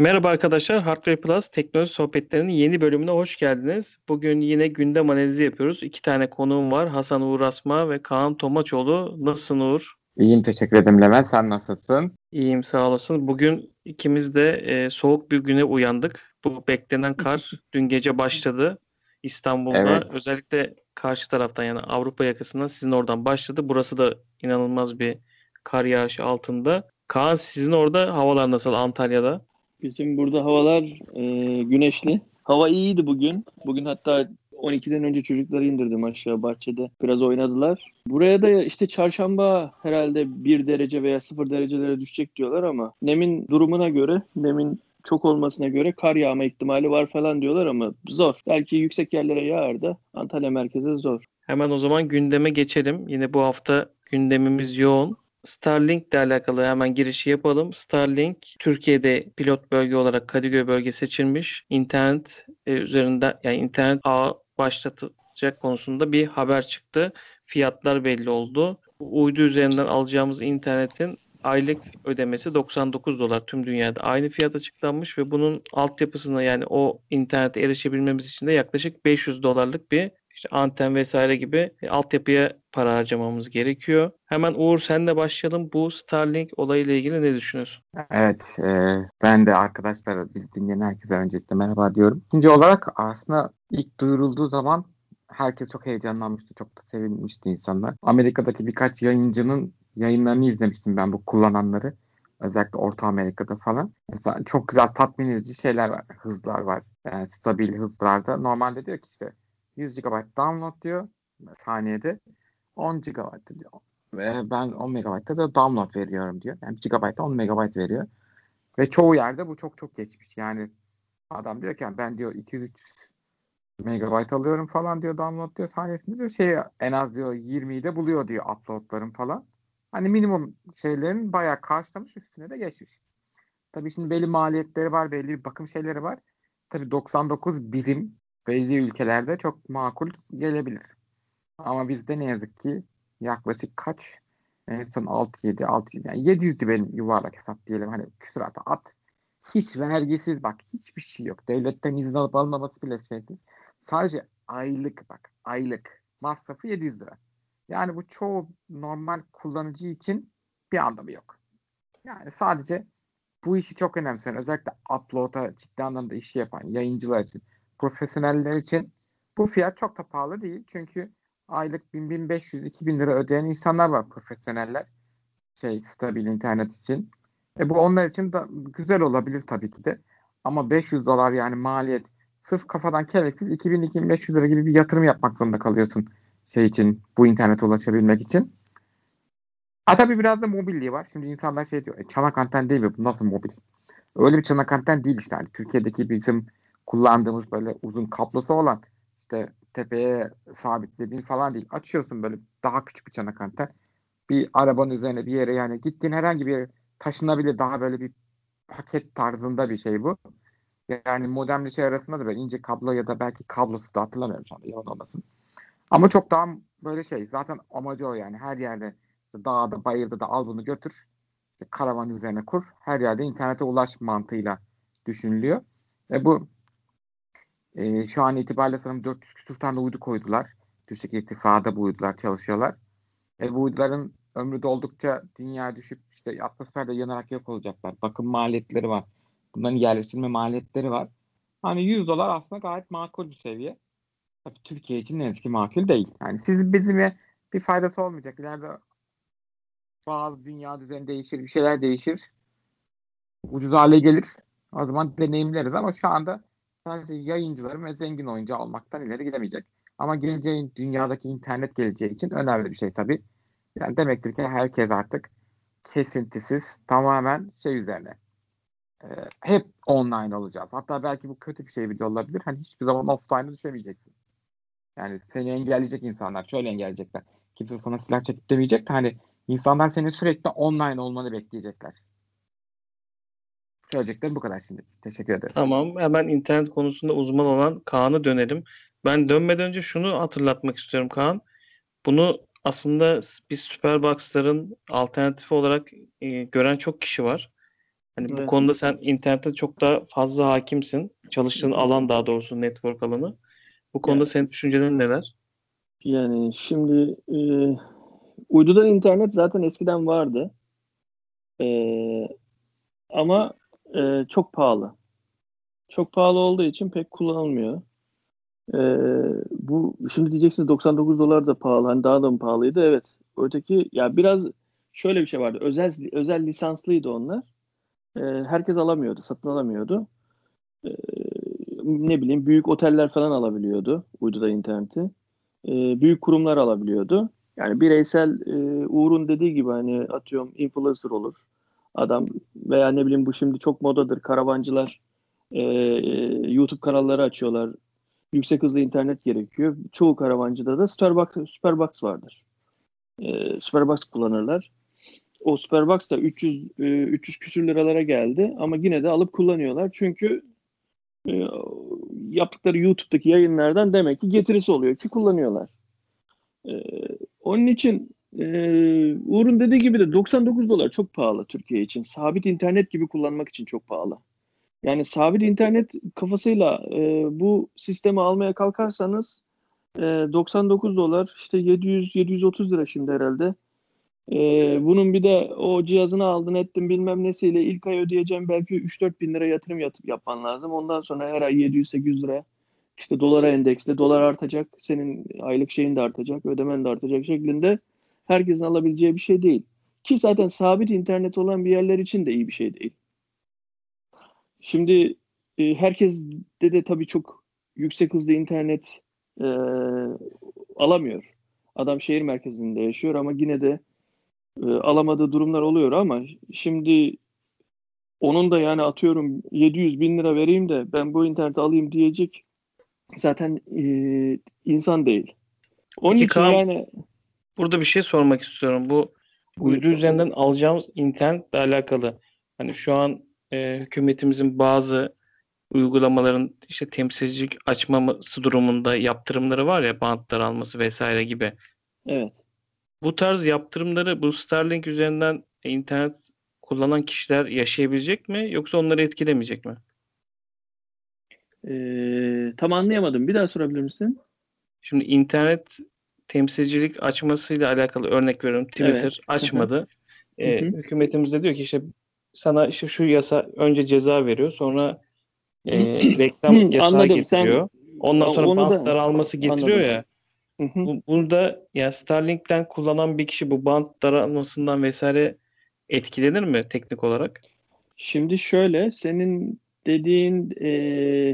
Merhaba arkadaşlar, Hardware Plus teknoloji sohbetlerinin yeni bölümüne hoş geldiniz. Bugün yine gündem analizi yapıyoruz. İki tane konuğum var. Hasan Uğur Asma ve Kaan Tomaçoğlu. Nasılsın Uğur? İyiyim, teşekkür ederim Levent. Sen nasılsın? İyiyim, sağ olasın. Bugün ikimiz de e, soğuk bir güne uyandık. Bu beklenen kar dün gece başladı İstanbul'da. Evet. Özellikle karşı taraftan yani Avrupa yakasından sizin oradan başladı. Burası da inanılmaz bir kar yağışı altında. Kaan sizin orada havalar nasıl Antalya'da? Bizim burada havalar e, güneşli. Hava iyiydi bugün. Bugün hatta 12'den önce çocukları indirdim aşağı bahçede. Biraz oynadılar. Buraya da işte çarşamba herhalde 1 derece veya 0 derecelere düşecek diyorlar ama nemin durumuna göre, nemin çok olmasına göre kar yağma ihtimali var falan diyorlar ama zor. Belki yüksek yerlere yağar da Antalya merkeze zor. Hemen o zaman gündeme geçelim. Yine bu hafta gündemimiz yoğun. Starlink ile alakalı hemen girişi yapalım. Starlink Türkiye'de pilot bölge olarak Kadıköy bölge seçilmiş. İnternet e, üzerinden yani internet ağı başlatacak konusunda bir haber çıktı. Fiyatlar belli oldu. Uydu üzerinden alacağımız internetin aylık ödemesi 99 dolar tüm dünyada aynı fiyat açıklanmış ve bunun altyapısına yani o internete erişebilmemiz için de yaklaşık 500 dolarlık bir işte anten vesaire gibi altyapıya para harcamamız gerekiyor. Hemen Uğur senle başlayalım. Bu Starlink olayıyla ilgili ne düşünüyorsun? Evet, e, ben de arkadaşlar, biz dinleyen herkese öncelikle merhaba diyorum. İkinci olarak aslında ilk duyurulduğu zaman herkes çok heyecanlanmıştı, çok da sevinmişti insanlar. Amerika'daki birkaç yayıncının yayınlarını izlemiştim ben bu kullananları. Özellikle Orta Amerika'da falan. Mesela çok güzel tatmin edici şeyler var, hızlar var. Yani stabil hızlarda. Normalde diyor ki işte 100 GB download diyor saniyede. 10 GB diyor. Ve ben 10 MB'da da download veriyorum diyor. Yani 1 GB'da 10 MB veriyor. Ve çoğu yerde bu çok çok geçmiş. Yani adam diyor ki ben diyor 203 MB alıyorum falan diyor download diyor saniyesinde diyor şey en az diyor 20'yi de buluyor diyor uploadlarım falan. Hani minimum şeylerin bayağı karşılamış üstüne de geçmiş. Tabii şimdi belli maliyetleri var, belli bir bakım şeyleri var. Tabii 99 birim belli ülkelerde çok makul gelebilir. Ama bizde ne yazık ki yaklaşık kaç? En son 6 7 6 yani 700'dü benim yuvarlak hesap diyelim hani küsurata at. Hiç vergisiz bak hiçbir şey yok. Devletten izin alıp almaması bile şeysiz. Sadece aylık bak aylık masrafı 700 lira. Yani bu çoğu normal kullanıcı için bir anlamı yok. Yani sadece bu işi çok önemseyen özellikle upload'a ciddi anlamda işi yapan yayıncılar için profesyoneller için bu fiyat çok da pahalı değil. Çünkü aylık 1000-1500-2000 lira ödeyen insanlar var profesyoneller. Şey stabil internet için. E bu onlar için de güzel olabilir tabii ki de. Ama 500 dolar yani maliyet sırf kafadan kereksiz 2000-2500 lira gibi bir yatırım yapmak zorunda kalıyorsun şey için bu internete ulaşabilmek için. Ha tabii biraz da mobilliği var. Şimdi insanlar şey diyor e, çanak anten değil mi bu nasıl mobil? Öyle bir çanak anten değil işte. Yani Türkiye'deki bizim kullandığımız böyle uzun kablosu olan işte tepeye sabitlediğin falan değil. Açıyorsun böyle daha küçük bir çanak anten. Bir arabanın üzerine bir yere yani gittiğin herhangi bir yere taşınabilir daha böyle bir paket tarzında bir şey bu. Yani modemli şey arasında da böyle ince kablo ya da belki kablosu da hatırlamıyorum şu anda yalan olmasın. Ama çok daha böyle şey zaten amacı o yani her yerde dağda bayırda da al bunu götür karavan üzerine kur her yerde internete ulaş mantığıyla düşünülüyor. Ve bu e, şu an itibariyle sanırım 400 küsur tane uydu koydular. Düşük irtifada bu uydular çalışıyorlar. E, bu uyduların ömrü doldukça dünya düşüp işte atmosferde yanarak yok olacaklar. Bakım maliyetleri var. Bunların yerleştirme maliyetleri var. Hani 100 dolar aslında gayet makul bir seviye. Tabii Türkiye için ne ki makul değil. Yani siz bizime bir faydası olmayacak. İleride bazı dünya düzeni değişir, bir şeyler değişir. Ucuz hale gelir. O zaman deneyimleriz ama şu anda sadece yayıncıların ve zengin oyuncu olmaktan ileri gidemeyecek. Ama geleceğin dünyadaki internet geleceği için önemli bir şey tabii. Yani demektir ki herkes artık kesintisiz tamamen şey üzerine e, hep online olacağız. Hatta belki bu kötü bir şey bile olabilir. Hani hiçbir zaman offline'a düşemeyeceksin. Yani seni engelleyecek insanlar. Şöyle engelleyecekler. Kimse sana silah çekip demeyecek de hani insanlar senin sürekli online olmanı bekleyecekler. Söyleyeceklerim bu kadar şimdi. Teşekkür ederim. Tamam. Hemen internet konusunda uzman olan Kaan'a dönelim. Ben dönmeden önce şunu hatırlatmak istiyorum Kaan. Bunu aslında biz Superbox'ların alternatifi olarak e, gören çok kişi var. Hani bu Evet. konuda sen internette çok daha fazla hakimsin. Çalıştığın alan daha doğrusu network alanı. Bu konuda Yani- senin düşüncelerin neler? Yani şimdi e, uydudan internet zaten eskiden vardı. E, ama e, çok pahalı. Çok pahalı olduğu için pek kullanılmıyor. E, bu şimdi diyeceksiniz 99 dolar da pahalı. Hani daha da mı pahalıydı? Evet. Öteki ya biraz şöyle bir şey vardı. Özel özel lisanslıydı onlar. E, herkes alamıyordu, satın alamıyordu. E, ne bileyim büyük oteller falan alabiliyordu uyduda interneti e, büyük kurumlar alabiliyordu. Yani bireysel e, Uğur'un dediği gibi hani atıyorum influencer olur adam veya ne bileyim bu şimdi çok modadır karavancılar e, YouTube kanalları açıyorlar. Yüksek hızlı internet gerekiyor. Çoğu karavancıda da Superbox, Superbox vardır. E, Superbox kullanırlar. O Superbox da 300 e, 300 küsür liralara geldi ama yine de alıp kullanıyorlar. Çünkü e, yaptıkları YouTube'daki yayınlardan demek ki getirisi oluyor ki kullanıyorlar. E, onun için e, Uğur'un dediği gibi de 99 dolar çok pahalı Türkiye için. Sabit internet gibi kullanmak için çok pahalı. Yani sabit internet kafasıyla e, bu sistemi almaya kalkarsanız e, 99 dolar işte 700-730 lira şimdi herhalde. E, bunun bir de o cihazını aldın ettin bilmem nesiyle ilk ay ödeyeceğim belki 3-4 bin lira yatırım yatıp yapman lazım. Ondan sonra her ay 700-800 lira işte dolara endeksle dolar artacak. Senin aylık şeyin de artacak, ödemen de artacak şeklinde herkesin alabileceği bir şey değil. Ki zaten sabit internet olan bir yerler için de iyi bir şey değil. Şimdi e, herkes de de tabii çok yüksek hızlı internet e, alamıyor. Adam şehir merkezinde yaşıyor ama yine de e, alamadığı durumlar oluyor ama şimdi onun da yani atıyorum 700 bin lira vereyim de ben bu interneti alayım diyecek zaten e, insan değil. Onun Peki için Kaan, yani Burada bir şey sormak istiyorum. Bu uydu üzerinden alacağımız internetle alakalı. Hani şu an e, hükümetimizin bazı uygulamaların işte temsilcilik açmaması durumunda yaptırımları var ya bantlar alması vesaire gibi. evet. Bu tarz yaptırımları bu Starlink üzerinden internet kullanan kişiler yaşayabilecek mi yoksa onları etkilemeyecek mi? E, tam anlayamadım. Bir daha sorabilir misin? Şimdi internet temsilcilik açmasıyla alakalı örnek veriyorum. Twitter Evet. açmadı. Ee, Hı hı. hükümetimiz de diyor ki işte sana işte şu yasa önce ceza veriyor sonra e, reklam yasağı Anladım. Sen- getiriyor. Ondan sonra Onu da- bantlar alması getiriyor Anladım. ya. Hı hı. Bu, burada yani Starlink'ten kullanan bir kişi bu bant daralmasından vesaire etkilenir mi teknik olarak? Şimdi şöyle senin dediğin e,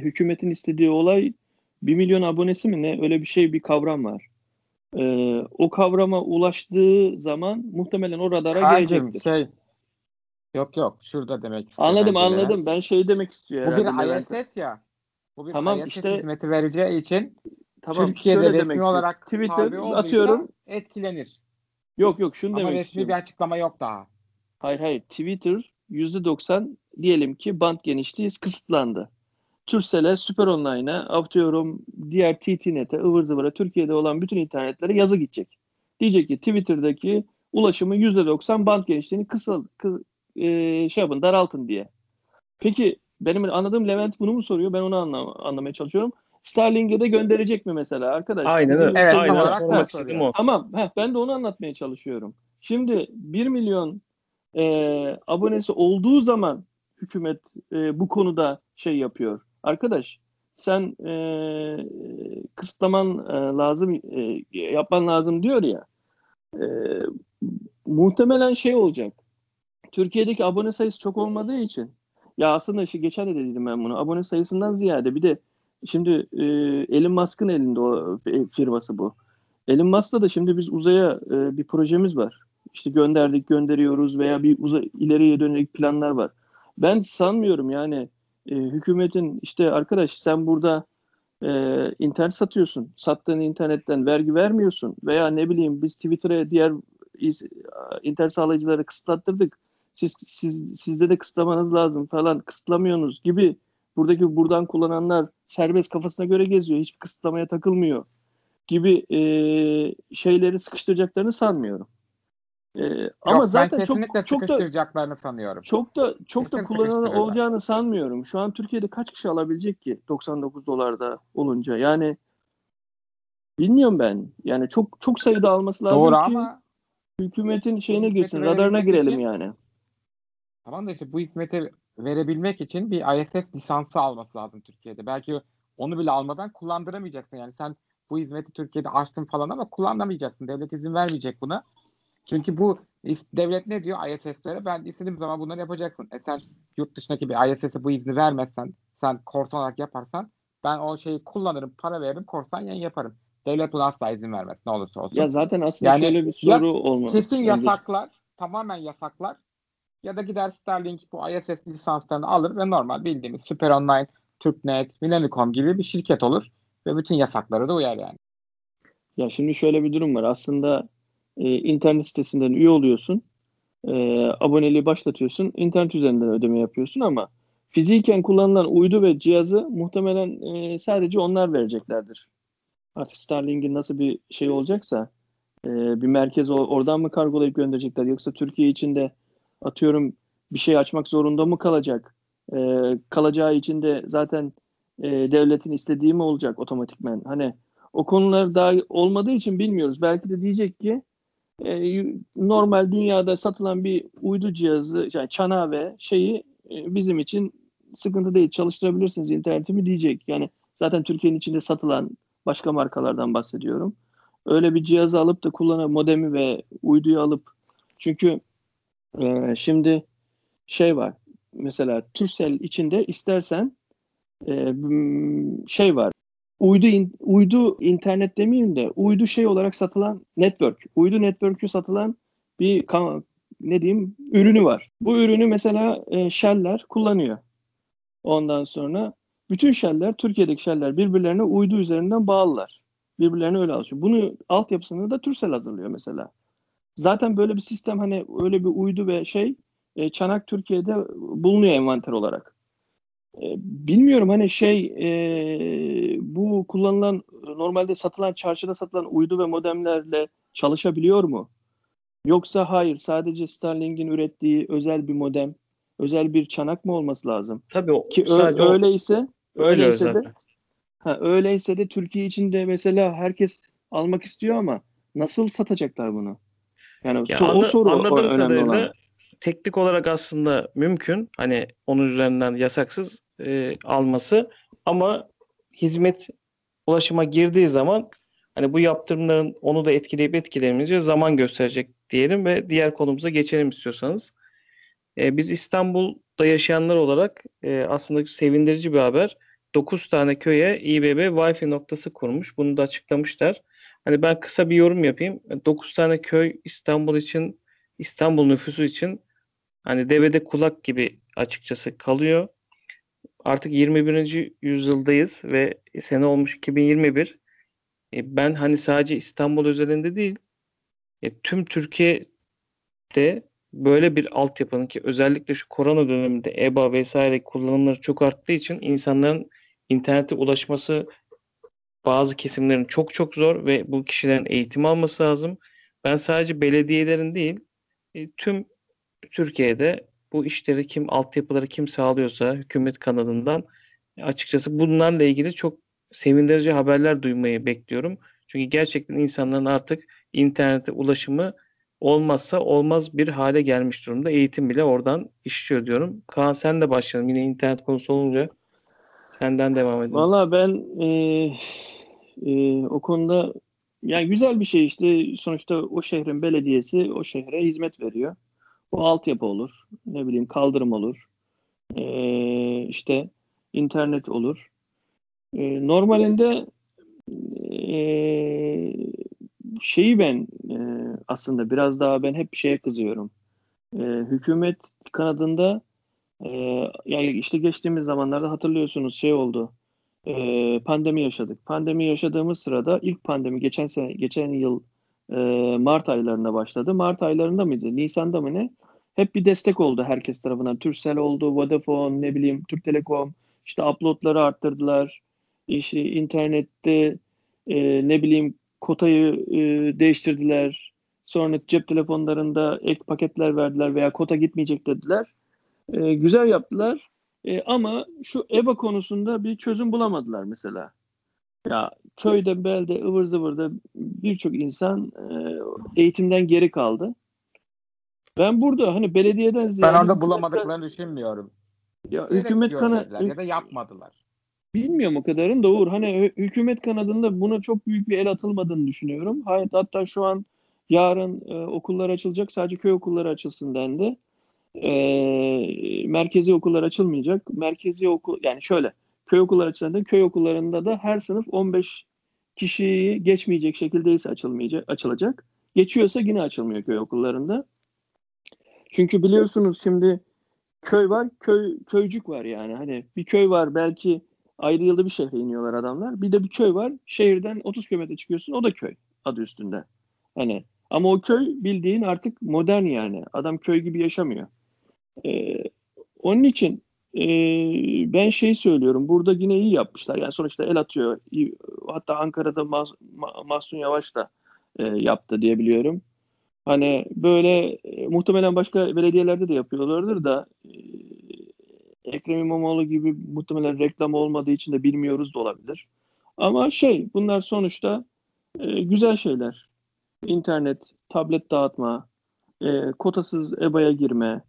hükümetin istediği olay 1 milyon abonesi mi ne öyle bir şey bir kavram var. E, o kavrama ulaştığı zaman muhtemelen o radara Kaan'cığım gelecektir. şey yok yok şurada demek istiyor Anladım anladım. Ben şey demek istiyor Bu bir. ISS ya. Bu bir Tamam, ISS işte- hizmeti vereceği için Tamam, Türkiye'de resmi demek istiyor. olarak Twitter atıyorum. etkilenir. Yok yok şunu Ama demek resmi istiyorum. bir açıklama yok daha. Hayır hayır. Twitter %90 diyelim ki band genişliği kısıtlandı. Turkcell'e, Süper Online'a, atıyorum diğer TT.net'e, ıvır zıvıra Türkiye'de olan bütün internetlere yazı gidecek. Diyecek ki Twitter'daki ulaşımı %90 band genişliğini kısal, kı, e, şey yapın, daraltın diye. Peki benim anladığım Levent bunu mu soruyor? Ben onu anla, anlamaya çalışıyorum. Starlink'e de gönderecek mi mesela arkadaş? Aynen öyle. Evet, Aynen sormak istedim o. Tamam, heh, ben de onu anlatmaya çalışıyorum. Şimdi 1 milyon e, abonesi olduğu zaman hükümet e, bu konuda şey yapıyor. Arkadaş sen e, kısıtlaman e, lazım, e, yapman lazım diyor ya. E, muhtemelen şey olacak. Türkiye'deki abone sayısı çok olmadığı için ya aslında işte geçen de dedim ben bunu. Abone sayısından ziyade bir de şimdi e, Elon Musk'ın elinde o firması bu. Elon Musk'la da şimdi biz uzaya e, bir projemiz var. İşte gönderdik, gönderiyoruz veya bir uzay ileriye dönük planlar var. Ben sanmıyorum yani e, hükümetin işte arkadaş sen burada e, internet satıyorsun. Sattığın internetten vergi vermiyorsun veya ne bileyim biz Twitter'a diğer internet sağlayıcıları kısıtlattırdık. Siz, siz sizde de kısıtlamanız lazım falan kısıtlamıyorsunuz gibi buradaki buradan kullananlar serbest kafasına göre geziyor. Hiçbir kısıtlamaya takılmıyor gibi e, şeyleri sıkıştıracaklarını sanmıyorum. Ee, ama Yok, zaten ben kesinlikle çok çok da sanıyorum. çok da çok da Kesin kullanılan sıkıştırıyorlar. olacağını sanmıyorum. Şu an Türkiye'de kaç kişi alabilecek ki 99 dolarda olunca? Yani bilmiyorum ben. Yani çok çok sayıda alması lazım Doğru ki ama hükümetin şeyine girsin, radarına girelim için- yani. tamam da işte bu hizmeti verebilmek için bir ISS lisansı alması lazım Türkiye'de. Belki onu bile almadan kullandıramayacaksın. Yani sen bu hizmeti Türkiye'de açtın falan ama kullanamayacaksın. Devlet izin vermeyecek buna. Çünkü bu devlet ne diyor ISS'lere? Ben istediğim zaman bunları yapacaksın. E sen yurt dışındaki bir ISS'e bu izni vermezsen, sen korsan olarak yaparsan ben o şeyi kullanırım, para veririm, korsan yayın yaparım. Devlet buna asla izin vermez ne olursa olsun. Ya zaten aslında Yani şöyle bir soru olmalı. Kesin yasaklar, tamamen yasaklar. Ya da gider Starlink bu ISS lisanslarını alır ve normal bildiğimiz Süper Online, Türknet, Millennium gibi bir şirket olur ve bütün yasaklara da uyar yani. Ya şimdi şöyle bir durum var. Aslında e, internet sitesinden üye oluyorsun. E, aboneliği başlatıyorsun. internet üzerinden ödeme yapıyorsun ama fiziken kullanılan uydu ve cihazı muhtemelen e, sadece onlar vereceklerdir. Artık Starlink'in nasıl bir şey olacaksa e, bir merkez oradan mı kargolayıp gönderecekler yoksa Türkiye içinde atıyorum bir şey açmak zorunda mı kalacak? E, kalacağı için de zaten e, devletin istediği mi olacak otomatikmen? Hani o konular daha olmadığı için bilmiyoruz. Belki de diyecek ki e, normal dünyada satılan bir uydu cihazı, yani çanağı ve şeyi e, bizim için sıkıntı değil çalıştırabilirsiniz internetimi diyecek. Yani zaten Türkiye'nin içinde satılan başka markalardan bahsediyorum. Öyle bir cihazı alıp da kullanan modemi ve uyduyu alıp çünkü e, şimdi şey var mesela Turkcell içinde istersen e, şey var uydu in- uydu internet demeyeyim de uydu şey olarak satılan network. Uydu network'ü satılan bir ne diyeyim ürünü var. Bu ürünü mesela e, Shell'ler kullanıyor. Ondan sonra bütün Shell'ler Türkiye'deki Shell'ler birbirlerine uydu üzerinden bağlılar. Birbirlerine öyle alışıyor. Bunu altyapısını da Turkcell hazırlıyor mesela. Zaten böyle bir sistem hani öyle bir uydu ve şey e, çanak Türkiye'de bulunuyor envanter olarak. E, bilmiyorum hani şey e, bu kullanılan normalde satılan çarşıda satılan uydu ve modemlerle çalışabiliyor mu? Yoksa hayır sadece Starlink'in ürettiği özel bir modem, özel bir çanak mı olması lazım? Tabii o, Ki ö- o- öyleyse öyle öyleyse de zaten. ha, öyleyse de Türkiye içinde mesela herkes almak istiyor ama nasıl satacaklar bunu? Yani Ya so- o anla- soru o anladığım önemli kadarıyla olan. Teknik olarak aslında mümkün. Hani onun üzerinden yasaksız e, alması ama hizmet ulaşıma girdiği zaman hani bu yaptırımların onu da etkileyip etkilemeyeceği zaman gösterecek diyelim ve diğer konumuza geçelim istiyorsanız. E, biz İstanbul'da yaşayanlar olarak e, aslında sevindirici bir haber. 9 tane köye İBB Wi-Fi noktası kurmuş. Bunu da açıklamışlar. Hani ben kısa bir yorum yapayım. 9 tane köy İstanbul için, İstanbul nüfusu için hani devede kulak gibi açıkçası kalıyor. Artık 21. yüzyıldayız ve sene olmuş 2021. E, ben hani sadece İstanbul özelinde değil, e, tüm Türkiye'de böyle bir altyapının ki özellikle şu korona döneminde EBA vesaire kullanımları çok arttığı için insanların internete ulaşması bazı kesimlerin çok çok zor ve bu kişilerin eğitim alması lazım. Ben sadece belediyelerin değil, e, tüm Türkiye'de bu işleri kim, altyapıları kim sağlıyorsa hükümet kanalından açıkçası bunlarla ilgili çok sevindirici haberler duymayı bekliyorum. Çünkü gerçekten insanların artık internete ulaşımı olmazsa olmaz bir hale gelmiş durumda. Eğitim bile oradan işliyor diyorum. Kaan sen de başlayalım. Yine internet konusu olunca senden devam edelim. Valla ben e, e, o konuda yani güzel bir şey işte sonuçta o şehrin belediyesi o şehre hizmet veriyor. O altyapı olur, ne bileyim kaldırım olur, e, işte internet olur. E, normalinde e, şeyi ben e, aslında biraz daha ben hep şeye kızıyorum. E, hükümet kanadında e, yani işte geçtiğimiz zamanlarda hatırlıyorsunuz şey oldu. E, pandemi yaşadık. Pandemi yaşadığımız sırada ilk pandemi geçen sene geçen yıl e, Mart aylarında başladı. Mart aylarında mıydı? Nisan'da mı ne? Hep bir destek oldu herkes tarafından. Turkcell oldu, Vodafone, ne bileyim Türk Telekom. İşte uploadları arttırdılar. İşte internette e, ne bileyim kotayı e, değiştirdiler. Sonra cep telefonlarında ek paketler verdiler veya kota gitmeyecek dediler. E, güzel yaptılar. E, ama şu EBA konusunda bir çözüm bulamadılar mesela. Ya köyde, belde, ıvır zıvırda birçok insan e, eğitimden geri kaldı. Ben burada hani belediyeden ziyade... Ben orada bulamadıklarını düşünmüyorum. Ya hükümet kana ya da yapmadılar. Bilmiyorum o kadarın da Uğur. Hani hükümet kanadında buna çok büyük bir el atılmadığını düşünüyorum. Hayat hatta şu an yarın e, okullar açılacak. Sadece köy okulları açılsın dendi. E, merkezi okullar açılmayacak. Merkezi okul yani şöyle köy okulları açısından köy okullarında da her sınıf 15 kişiyi geçmeyecek şekilde ise açılmayacak, açılacak. Geçiyorsa yine açılmıyor köy okullarında. Çünkü biliyorsunuz şimdi köy var, köy köycük var yani. Hani bir köy var belki ayrı yılda bir şehre iniyorlar adamlar. Bir de bir köy var. Şehirden 30 kilometre çıkıyorsun. O da köy adı üstünde. Hani ama o köy bildiğin artık modern yani. Adam köy gibi yaşamıyor. Ee, onun için e, ben şey söylüyorum. Burada yine iyi yapmışlar. Yani sonuçta el atıyor. hatta Ankara'da Mas, Mahsun Yavaş da e, yaptı diye biliyorum. Hani böyle e, muhtemelen başka belediyelerde de yapıyorlardır da e, Ekrem İmamoğlu gibi muhtemelen reklam olmadığı için de bilmiyoruz da olabilir. Ama şey bunlar sonuçta e, güzel şeyler. İnternet, tablet dağıtma, e, kotasız EBA'ya girme,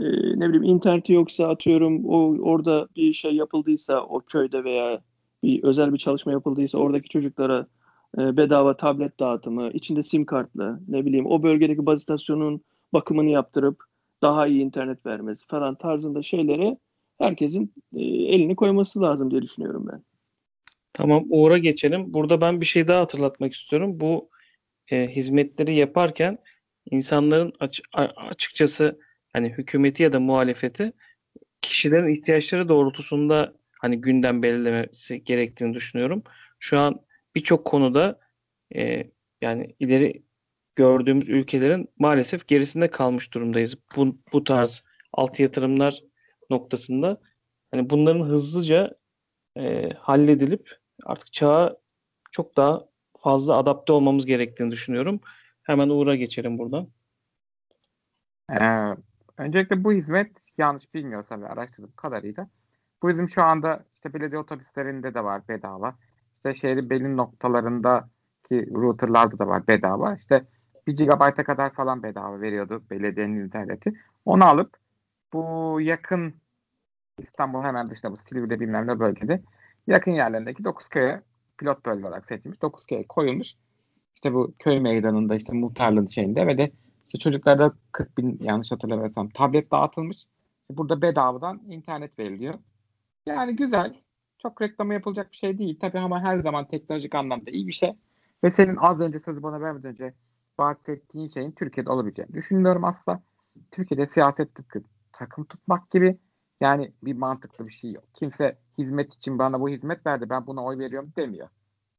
e, ne bileyim interneti yoksa atıyorum o orada bir şey yapıldıysa o köyde veya bir özel bir çalışma yapıldıysa oradaki çocuklara e, bedava tablet dağıtımı, içinde sim kartlı, ne bileyim o bölgedeki baz istasyonunun bakımını yaptırıp daha iyi internet vermesi falan tarzında şeylere herkesin e, elini koyması lazım diye düşünüyorum ben. Tamam Uğur'a geçelim. Burada ben bir şey daha hatırlatmak istiyorum. Bu e, hizmetleri yaparken insanların aç, açıkçası hani hükümeti ya da muhalefeti kişilerin ihtiyaçları doğrultusunda hani gündem belirlemesi gerektiğini düşünüyorum. Şu an birçok konuda e, yani ileri gördüğümüz ülkelerin maalesef gerisinde kalmış durumdayız. Bu, bu tarz alt yatırımlar noktasında hani bunların hızlıca e, halledilip artık çağa çok daha fazla adapte olmamız gerektiğini düşünüyorum. Hemen Uğur'a geçelim buradan. Ee, öncelikle bu hizmet yanlış bilmiyorsam ve araştırdığım kadarıyla bu bizim şu anda işte belediye otobüslerinde de var bedava. İşte şehrin belli noktalarındaki routerlarda da var bedava. İşte 1 GB'a kadar falan bedava veriyordu belediyenin interneti. Onu alıp bu yakın İstanbul hemen dışında bu Silivri'de bilmem ne bölgede yakın yerlerindeki 9 köye pilot bölge olarak seçilmiş. 9 köye koyulmuş. İşte bu köy meydanında işte muhtarlığın şeyinde ve de işte çocuklarda 40 bin yanlış hatırlamıyorsam tablet dağıtılmış. Burada bedavadan internet veriliyor. Yani güzel. Çok reklamı yapılacak bir şey değil. Tabii ama her zaman teknolojik anlamda iyi bir şey. Ve senin az önce sözü bana vermeden önce bahsettiğin şeyin Türkiye'de olabileceğini düşünmüyorum asla. Türkiye'de siyaset tıpkı takım tutmak gibi yani bir mantıklı bir şey yok. Kimse hizmet için bana bu hizmet verdi ben buna oy veriyorum demiyor.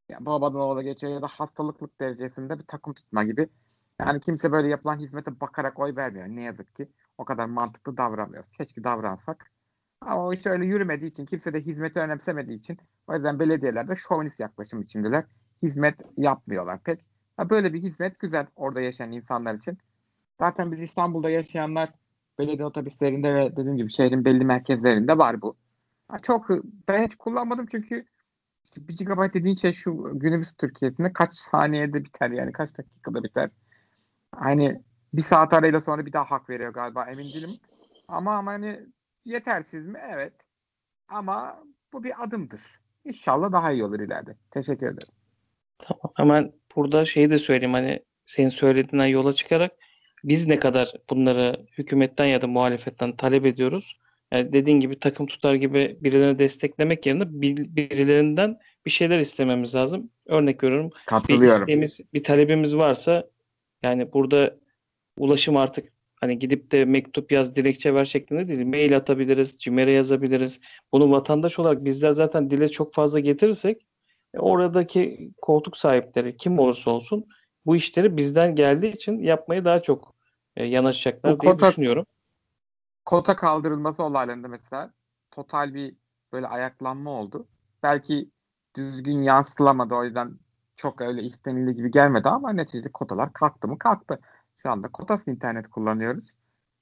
Yani babadan oğula geçiyor ya da hastalıklık derecesinde bir takım tutma gibi. Yani kimse böyle yapılan hizmete bakarak oy vermiyor. Ne yazık ki o kadar mantıklı davranmıyoruz. Keşke davransak. Ama o hiç öyle yürümediği için, kimse de hizmeti önemsemediği için o yüzden belediyeler de şovinist yaklaşım içindeler. Hizmet yapmıyorlar pek. Ha, böyle bir hizmet güzel orada yaşayan insanlar için. Zaten biz İstanbul'da yaşayanlar belediye otobüslerinde ve dediğim gibi şehrin belli merkezlerinde var bu. Ha, çok ben hiç kullanmadım çünkü işte 1 GB dediğin şey şu günümüz Türkiye'sinde kaç saniyede biter yani kaç dakikada biter. Hani bir saat arayla sonra bir daha hak veriyor galiba emin değilim. Ama ama hani yetersiz mi? Evet. Ama bu bir adımdır. İnşallah daha iyi olur ileride. Teşekkür ederim. Tamam. Hemen burada şeyi de söyleyeyim hani senin söylediğinden yola çıkarak biz ne kadar bunları hükümetten ya da muhalefetten talep ediyoruz. Yani dediğin gibi takım tutar gibi birilerini desteklemek yerine birilerinden bir şeyler istememiz lazım. Örnek veriyorum. Bir isteğimiz, bir talebimiz varsa yani burada ulaşım artık hani gidip de mektup yaz, dilekçe ver şeklinde değil. Mail atabiliriz, CİMER'e yazabiliriz. Bunu vatandaş olarak bizler zaten dile çok fazla getirirsek e, oradaki koltuk sahipleri kim olursa olsun bu işleri bizden geldiği için yapmayı daha çok e, yanaşacaklar Bu diye kota, düşünüyorum. Kota kaldırılması olaylarında mesela total bir böyle ayaklanma oldu. Belki düzgün yansıtılamadı o yüzden çok öyle istenildiği gibi gelmedi ama neticede kotalar kalktı mı kalktı. Şu anda kotasız internet kullanıyoruz.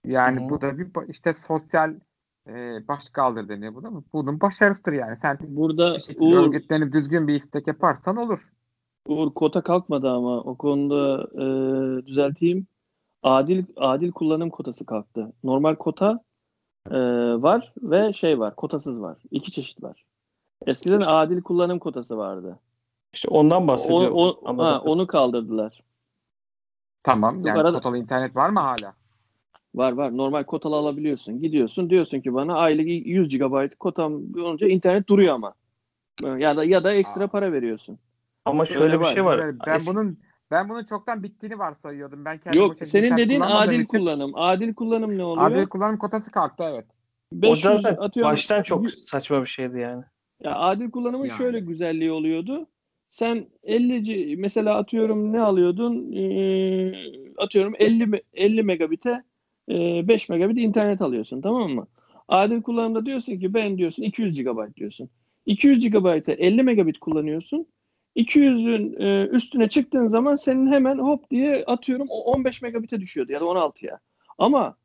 Yani Hı hı. bu da bir işte sosyal e, başkaldır deniyor bu da. Bunun başarısıdır yani. Sen Burada Uğur, örgütlenip düzgün bir istek yaparsan olur. Uğur kota kalkmadı ama o konuda e, düzelteyim. Adil adil kullanım kotası kalktı. Normal kota e, var ve şey var, kotasız var. İki çeşit var. Eskiden adil kullanım kotası vardı. İşte ondan O, bahsediyorum. o- Anladım. ha, onu kaldırdılar. Tamam. Yani arada- kotalı internet var mı hala? Var var. Normal kotalı alabiliyorsun. Gidiyorsun diyorsun ki bana aylık 100 GB kotam olunca internet duruyor ama. Ya da ya da ekstra Aa. para veriyorsun. Ama şöyle Öyle bir var. şey var. Ben, ben Es- bunun ben bunun çoktan bittiğini varsayıyordum. Ben kendim Yok senin dediğin adil için- kullanım. Adil kullanım ne oluyor? Adil kullanım kotası kalktı evet. o 500 zaten atıyorum. baştan çok saçma bir şeydi yani. Ya adil kullanımın Yani. şöyle güzelliği oluyordu. Sen 50 c- mesela atıyorum ne alıyordun? Ee, atıyorum 50 me- 50 megabit'e e, 5 megabit internet alıyorsun tamam mı? Adil kullanımda diyorsun ki ben diyorsun 200 GB diyorsun. 200 GB'e 50 megabit kullanıyorsun. 200'ün e, üstüne çıktığın zaman senin hemen hop diye atıyorum o 15 megabit'e düşüyordu ya da 16'ya. Ama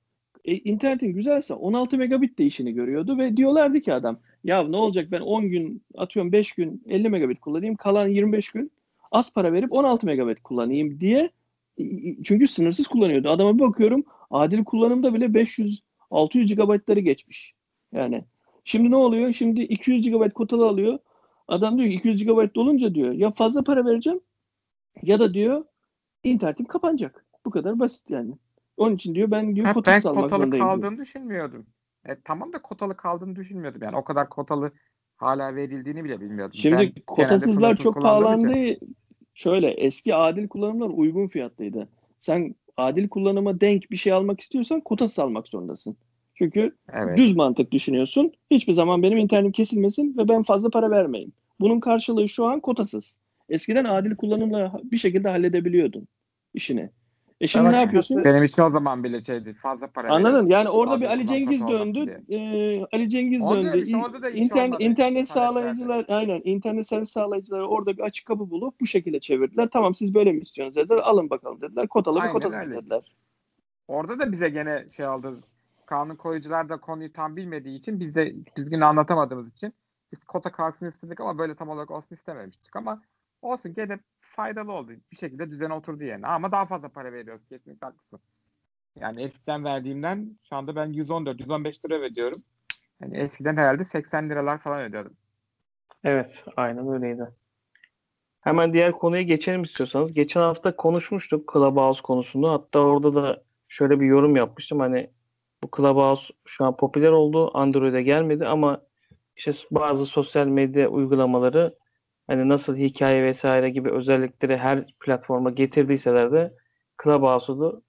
e, internetin güzelse 16 megabit de işini görüyordu ve diyorlardı ki adam ya ne olacak ben 10 gün atıyorum 5 gün 50 megabit kullanayım kalan 25 gün az para verip 16 megabit kullanayım diye çünkü sınırsız kullanıyordu. Adama bir bakıyorum adil kullanımda bile 500 600 GB'ları geçmiş. Yani şimdi ne oluyor? Şimdi 200 GB kotalı alıyor. Adam diyor ki 200 GB dolunca diyor ya fazla para vereceğim ya da diyor internetim kapanacak. Bu kadar basit yani. Onun için diyor ben diyor Ha, ben kotasız almak kotalı zorundayım diyor. kaldığını düşünmüyordum. E, tamam da kotalı kaldığını düşünmüyordum. Yani o kadar kotalı hala verildiğini bile bilmiyordum. Ben Şimdi genelde kotasızlar çok kullandığım için- pahalandı. Şöyle eski adil kullanımlar uygun fiyatlıydı. Sen adil kullanıma denk bir şey almak istiyorsan kotasız almak zorundasın. Çünkü Evet. düz mantık düşünüyorsun. Hiçbir zaman benim internetim kesilmesin ve ben fazla para vermeyeyim. Bunun karşılığı şu an kotasız. Eskiden adil kullanımla bir şekilde halledebiliyordun işini. E şimdi Ama ne yapıyorsun? Benim için o zaman bile şeydi. Fazla para Anladın? veriyorum. Yani orada Adil bir Ali Cengiz döndü. Ee, Ali Cengiz Orada döndü. işte orada da iş İnternet, sağlayıcılar aynen internet servis sağlayıcıları orada bir açık kapı bulup bu şekilde çevirdiler. Tamam siz böyle mi istiyorsunuz dediler. Alın bakalım dediler. Kotalı bir kotasız öyle. dediler. Orada da bize gene şey oldu. Kanun koyucular da konuyu tam bilmediği için biz de düzgün anlatamadığımız için biz kota kalksın istedik ama böyle tam olarak olsun istememiştik ama olsun gene faydalı oldu. Bir şekilde düzen oturdu yerine. Ama daha fazla para veriyoruz. Kesinlikle haklısın. Yani eskiden verdiğimden şu anda ben 114-115 lira ödüyorum. Yani eskiden herhalde 80 liralar falan ödüyordum. Evet, aynen öyleydi. Hemen diğer konuya geçelim istiyorsanız. Geçen hafta konuşmuştuk Clubhouse konusunu. Hatta orada da şöyle bir yorum yapmıştım. Hani bu Clubhouse şu an popüler oldu. Android'e gelmedi ama işte bazı sosyal medya uygulamaları hani nasıl hikaye vesaire gibi özellikleri her platforma getirdiyseler de Clubhouse'u da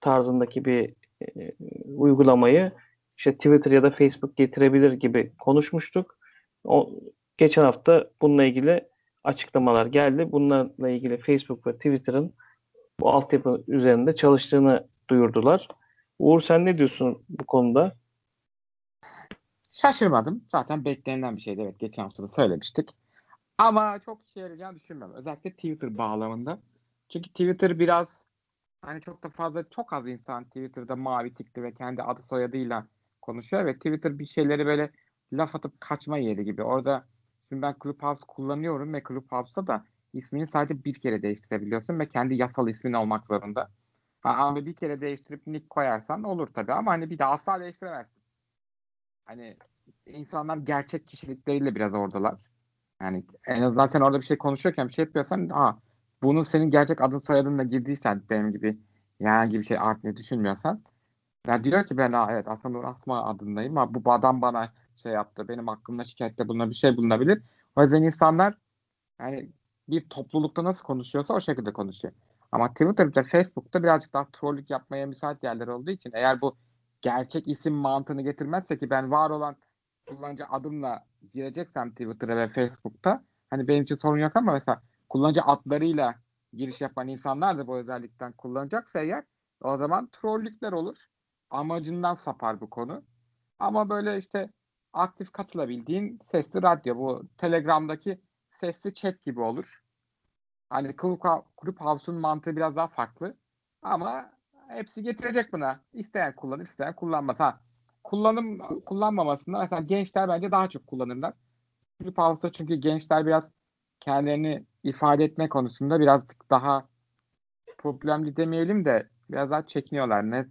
tarzındaki bir e, uygulamayı işte Twitter ya da Facebook getirebilir gibi konuşmuştuk. O, geçen hafta bununla ilgili açıklamalar geldi. Bunlarla ilgili Facebook ve Twitter'ın bu altyapı üzerinde çalıştığını duyurdular. Uğur sen ne diyorsun bu konuda? Şaşırmadım. Zaten beklenen bir şeydi. Evet geçen hafta da söylemiştik. Ama çok işe yarayacağını düşünmüyorum. Özellikle Twitter bağlamında. Çünkü Twitter biraz hani çok da fazla çok az insan Twitter'da mavi tikli ve kendi adı soyadıyla konuşuyor ve Twitter bir şeyleri böyle laf atıp kaçma yeri gibi. Orada şimdi ben Clubhouse kullanıyorum ve Clubhouse'da da ismini sadece bir kere değiştirebiliyorsun ve kendi yasal ismin olmak zorunda. Ama bir kere değiştirip nick koyarsan olur tabii ama hani bir daha asla değiştiremezsin. Hani insanlar gerçek kişilikleriyle biraz oradalar. Yani en azından sen orada bir şey konuşuyorken bir şey yapıyorsan ha bunun senin gerçek adın soyadınla girdiysen benim gibi herhangi bir şey artmayı düşünmüyorsan ya diyor ki ben ha, evet aslında Nur Asma adındayım ama bu adam bana şey yaptı benim hakkımda şikayette bulunabilir bir şey bulunabilir. O yüzden insanlar yani bir toplulukta nasıl konuşuyorsa o şekilde konuşuyor. Ama Twitter'da, Facebook'ta birazcık daha trollük yapmaya müsait yerler olduğu için eğer bu gerçek isim mantığını getirmezse ki ben var olan kullanıcı adımla gireceksem Twitter'a ve Facebook'ta hani benim için sorun yok ama mesela kullanıcı adlarıyla giriş yapan insanlar da bu özellikten kullanacaksa eğer o zaman trollükler olur. Amacından sapar bu konu. Ama böyle işte aktif katılabildiğin sesli radyo bu Telegram'daki sesli chat gibi olur. Hani kulüp, kulüp House'un mantığı biraz daha farklı. Ama hepsi getirecek buna. İsteyen kullanır, isteyen kullanmaz. Ha, kullanım kullanmamasında mesela gençler bence daha çok kullanırlar. Kulüp House'da çünkü gençler biraz kendilerini ifade etme konusunda biraz daha problemli demeyelim de biraz daha çekiniyorlar. Ne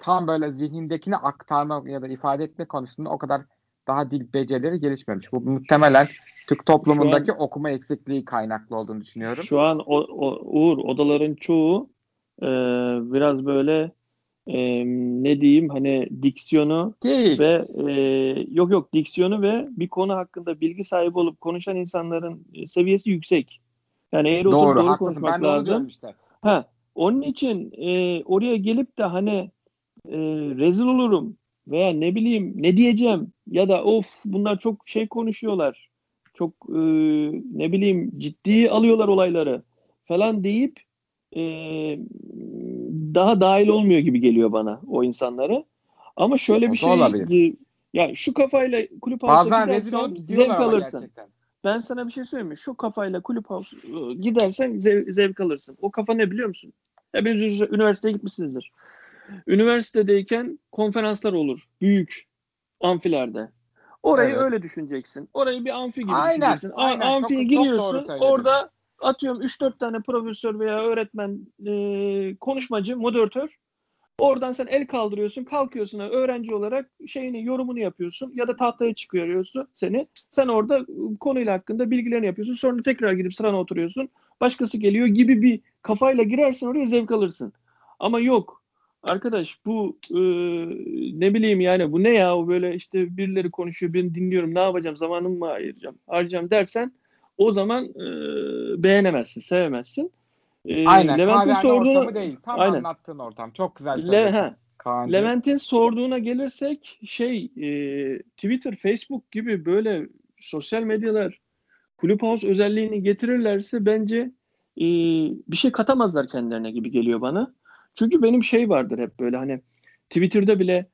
tam böyle zihnindekini aktarma ya da ifade etme konusunda o kadar daha dil becerileri gelişmemiş. Bu muhtemelen Türk toplumundaki an, okuma eksikliği kaynaklı olduğunu düşünüyorum. Şu an o, o, Uğur odaların çoğu e, biraz böyle e, ne diyeyim hani diksiyonu Değil. ve e, yok yok diksiyonu ve bir konu hakkında bilgi sahibi olup konuşan insanların seviyesi yüksek. Yani eğer doğru, oturup doğru konuşmak ben lazım. Ha, onun için e, oraya gelip de hani e, rezil olurum veya ne bileyim ne diyeceğim ya da of bunlar çok şey konuşuyorlar. Çok e, ne bileyim ciddi alıyorlar olayları falan deyip e, daha dahil olmuyor gibi geliyor bana o insanlara. Ama şöyle bir şey olabilir. ya şu kafayla kulüp Bazen rezil olup zevk alırsın. Gerçekten. Ben sana bir şey söyleyeyim mi? Şu kafayla kulüp house gidersen zev, zevk alırsın. O kafa ne biliyor musun? Hepiniz üniversiteye gitmişsinizdir. Üniversitedeyken konferanslar olur. Büyük amfilerde. Orayı evet. öyle düşüneceksin. Orayı bir amfi gibi aynen, düşüneceksin. Aynen. Amfiye çok, giriyorsun. Çok orada atıyorum 3-4 tane profesör veya öğretmen, e, konuşmacı, moderatör. Oradan sen el kaldırıyorsun, kalkıyorsun öğrenci olarak şeyini yorumunu yapıyorsun ya da tahtaya çıkarıyorsun seni. Sen orada konuyla hakkında bilgilerini yapıyorsun. Sonra tekrar gidip sırana oturuyorsun. Başkası geliyor gibi bir kafayla girersin oraya zevk alırsın. Ama yok. Arkadaş bu e, ne bileyim yani bu ne ya o böyle işte birileri konuşuyor ben dinliyorum ne yapacağım zamanımı mı ayıracağım harcayacağım dersen o zaman e, beğenemezsin sevemezsin. E, aynen Levent'in sorduğu, ortamı değil tam aynen. anlattığın ortam çok güzel. Le, ha, Levent'in sorduğuna gelirsek şey e, Twitter Facebook gibi böyle sosyal medyalar Clubhouse özelliğini getirirlerse bence e, bir şey katamazlar kendilerine gibi geliyor bana. Çünkü benim şey vardır hep böyle hani Twitter'da bile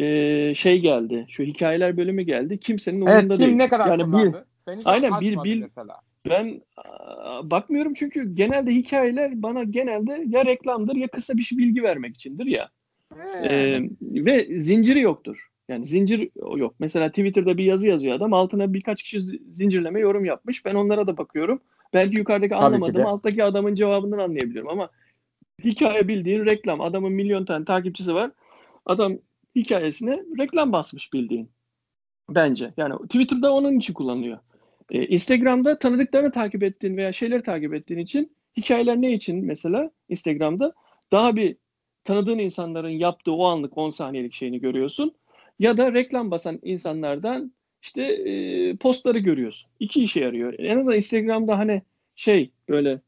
e, şey geldi. Şu hikayeler bölümü geldi. Kimsenin umurunda evet, kim değil. ne kadar yani kullandı? Ben aynen bir bil mesela. Ben a, bakmıyorum çünkü genelde hikayeler bana genelde ya reklamdır ya kısa bir şey bilgi vermek içindir ya. Ee, ve zinciri yoktur. Yani zincir yok. Mesela Twitter'da bir yazı yazıyor adam. Altına birkaç kişi zincirleme yorum yapmış. Ben onlara da bakıyorum. Belki yukarıdaki anlamadığım alttaki adamın cevabından anlayabilirim ama hikaye bildiğin reklam. Adamın milyon tane takipçisi var. Adam hikayesine reklam basmış bildiğin. Bence. Yani Twitter'da onun için kullanılıyor. Ee, Instagram'da tanıdıklarını takip ettiğin veya şeyleri takip ettiğin için hikayeler ne için mesela Instagram'da daha bir tanıdığın insanların yaptığı o anlık 10 saniyelik şeyini görüyorsun. Ya da reklam basan insanlardan işte e, postları görüyorsun. İki işe yarıyor. En azından Instagram'da hani şey böyle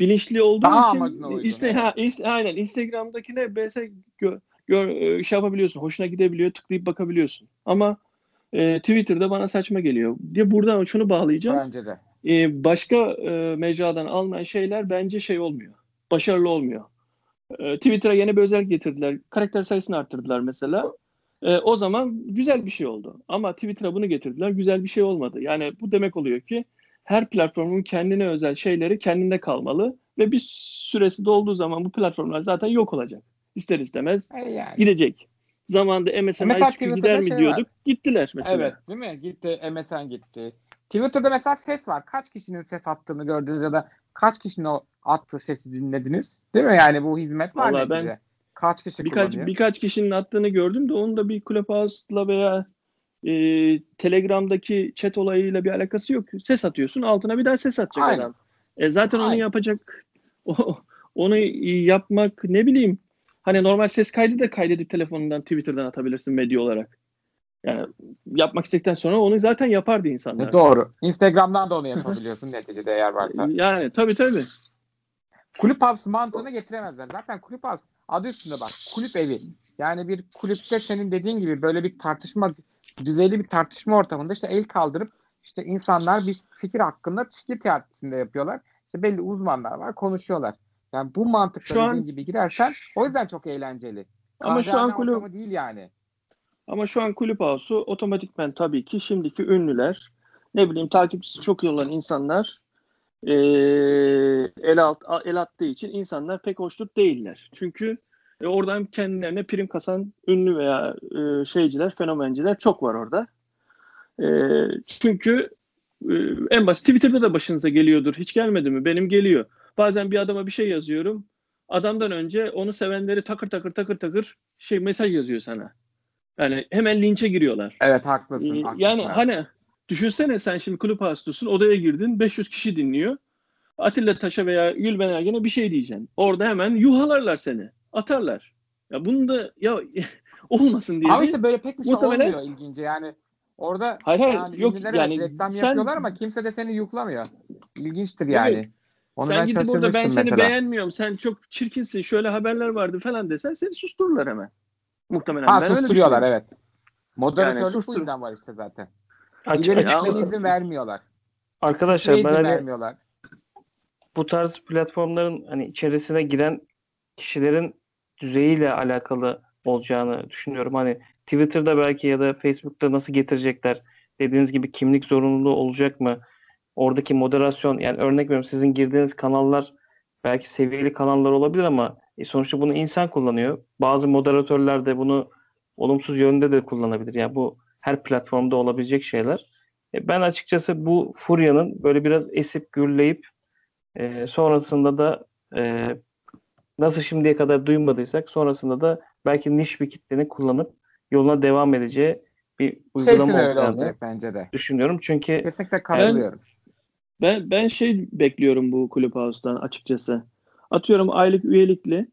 bilinçli olduğu Daha için iste, ha, iste, aynen Instagram'dakine BS gör, gör, e, şey yapabiliyorsun. Hoşuna gidebiliyor. Tıklayıp bakabiliyorsun. Ama e, Twitter'da bana saçma geliyor. Diye buradan şunu bağlayacağım. Bence de. E, başka e, mecradan alınan şeyler bence şey olmuyor. Başarılı olmuyor. E, Twitter'a yeni bir özellik getirdiler. Karakter sayısını arttırdılar mesela. E, o zaman güzel bir şey oldu. Ama Twitter'a bunu getirdiler. Güzel bir şey olmadı. Yani bu demek oluyor ki her platformun kendine özel şeyleri kendinde kalmalı ve bir süresi dolduğu zaman bu platformlar zaten yok olacak. İster istemez e yani. gidecek. Zamanında MSN mesela gider mi şey diyorduk. Var. Gittiler mesela. Evet değil mi? Gitti. MSN gitti. Twitter'da mesela ses var. Kaç kişinin ses attığını gördünüz ya da kaç kişinin o attığı sesi dinlediniz? Değil mi? Yani bu hizmet var Vallahi ben kaç kişi birkaç, kullanıyor? Birkaç kişinin attığını gördüm de onun da bir Clubhouse'la veya e, Telegram'daki chat olayıyla bir alakası yok. Ses atıyorsun altına bir daha ses atacak Aynen. adam. E, zaten Aynen. onu yapacak o, onu yapmak ne bileyim hani normal ses kaydı da kaydedip telefonundan Twitter'dan atabilirsin medya olarak. Yani yapmak istedikten sonra onu zaten yapardı insanlar. Doğru. Instagram'dan da onu yapabiliyorsun neticede eğer varsa. Yani tabii tabii. Kulüp House mantığını getiremezler. Zaten Kulüp House adı üstünde bak. Kulüp evi. Yani bir kulüpte senin dediğin gibi böyle bir tartışma düzeyli bir tartışma ortamında işte el kaldırıp işte insanlar bir fikir hakkında fikir teatisinde yapıyorlar. İşte belli uzmanlar var konuşuyorlar. Yani bu mantıkla şu an, gibi girersen o yüzden çok eğlenceli. Ama şu an kulüp değil yani. Ama şu an kulüp havası otomatikmen tabii ki şimdiki ünlüler ne bileyim takipçisi çok iyi olan insanlar e, el, alt, el attığı için insanlar pek hoşnut değiller. Çünkü e, oradan kendilerine prim kasan ünlü veya e, şeyciler, fenomenciler çok var orada. E, çünkü e, en basit Twitter'da da başınıza geliyordur. Hiç gelmedi mi? Benim geliyor. Bazen bir adama bir şey yazıyorum. Adamdan önce onu sevenleri takır takır takır takır şey mesaj yazıyor sana. Yani hemen linçe giriyorlar. Evet haklısın. Ee, haklısın. yani hani düşünsene sen şimdi kulüp hastosun odaya girdin 500 kişi dinliyor. Atilla Taş'a veya Gülben Ergen'e bir şey diyeceksin. Orada hemen yuhalarlar seni. Atarlar. Ya bunu da ya olmasın diye. Ama işte böyle pek bir şey Muhtemelen- olmuyor ilgince yani. Orada Hayır, hayır, yani yok, yani reklam sen- yapıyorlar ama kimse de seni yuklamıyor. İlginçtir yani. Evet. Onu sen ben gidip orada ben seni mesela. beğenmiyorum. Sen çok çirkinsin. Şöyle haberler vardı falan desen seni sustururlar hemen. Muhtemelen. Ha Ben susturuyorlar evet. Moderatörlük bu sustur- yüzden var işte zaten. Açık, İleri çıkmaya izin vermiyorlar. arkadaşlar Size ben hani vermiyorlar. bu tarz platformların hani içerisine giren kişilerin düzeyiyle alakalı olacağını düşünüyorum. Hani Twitter'da belki ya da Facebook'ta nasıl getirecekler? Dediğiniz gibi kimlik zorunluluğu olacak mı? Oradaki moderasyon yani örnek veriyorum sizin girdiğiniz kanallar belki seviyeli kanallar olabilir ama e, sonuçta bunu insan kullanıyor. Bazı moderatörler de bunu olumsuz yönde de kullanabilir. Yani bu her platformda olabilecek şeyler. E, ben açıkçası bu furyanın böyle biraz esip gürleyip e, sonrasında da e, nasıl şimdiye kadar duymadıysak sonrasında da belki niş bir kitlenin kullanıp yoluna devam edeceği bir uygulama Kesin öyle olacağını olacak bence de. düşünüyorum. Çünkü Kesinlikle katılıyorum. Ben ben şey bekliyorum bu Clubhouse'dan açıkçası. Atıyorum aylık üyelikli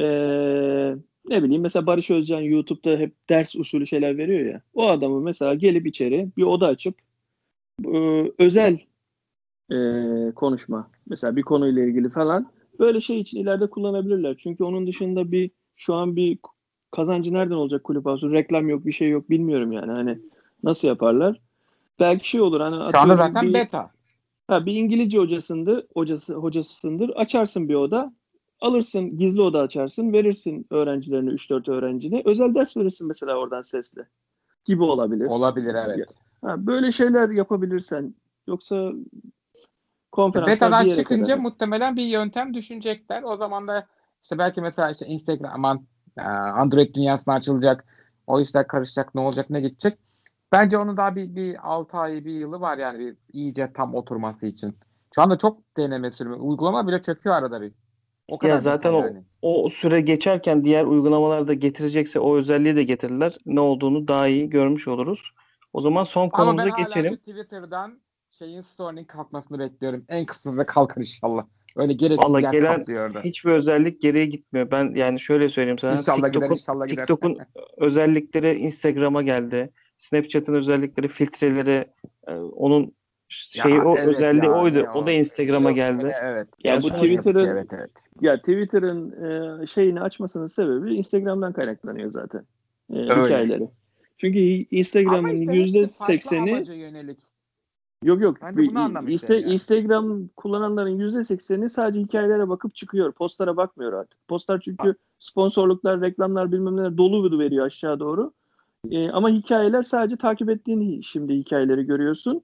eee, ne bileyim mesela Barış Özcan YouTube'da hep ders usulü şeyler veriyor ya. O adamı mesela gelip içeri bir oda açıp eee, özel eee, konuşma mesela bir konuyla ilgili falan böyle şey için ileride kullanabilirler. Çünkü onun dışında bir şu an bir kazancı nereden olacak Clubhouse'un? Reklam yok, bir şey yok bilmiyorum yani. Hani nasıl yaparlar? Belki şey olur hani Şu anda zaten bir- beta. Ha, bir İngilizce hocasındır, hocası hocasısındır. Açarsın bir oda, alırsın gizli oda açarsın, verirsin öğrencilerine 3-4 öğrencine. Özel ders verirsin mesela oradan sesle. Gibi olabilir. Olabilir evet. Ha, böyle şeyler yapabilirsen yoksa konferanslar Betadan çıkınca kadar. muhtemelen bir yöntem düşünecekler. O zaman da işte belki mesela işte Instagram aman e, Android dünyasına açılacak. O işler karışacak. Ne olacak ne gidecek. Bence onun daha bir, bir 6 ay bir yılı var yani bir iyice tam oturması için. Şu anda çok deneme sürümü. Uygulama bile çöküyor arada bir. O kadar ya zaten o, yani. o süre geçerken diğer uygulamalar da getirecekse o özelliği de getirirler. Ne olduğunu daha iyi görmüş oluruz. O zaman son Ama konumuza ben hala geçelim. şu Twitter'dan şeyin story'nin kalkmasını bekliyorum. En kısa da kalkar inşallah. Öyle gereksiz Vallahi yer gelen orada. Hiçbir özellik geriye gitmiyor. Ben yani şöyle söyleyeyim sana. İnşallah gider TikTok'un inşallah gider. TikTok'un özellikleri Instagram'a geldi. Snapchat'ın özellikleri, filtreleri, e, onun şeyi Ya o evet özelliği ya, oydu. ya O da Instagram'a geldi. Evet. Ya Yani bu Twitter'ın Evet evet. ya Twitter'ın e, şeyini açmasının sebebi Instagram'dan kaynaklanıyor zaten. E, Öyle. hikayeleri. Çünkü Instagram'ın işte yüzde hepsi farklı sekseni amaca yönelik. Yok yok. Ben de bunu değilim yani. Instagram kullananların yüzde sekseni sadece hikayelere bakıp çıkıyor. Postlara bakmıyor artık. Postlar çünkü sponsorluklar, reklamlar bilmem neler dolu veriyor aşağı doğru. Ee, ama hikayeler sadece takip ettiğin şimdi hikayeleri görüyorsun.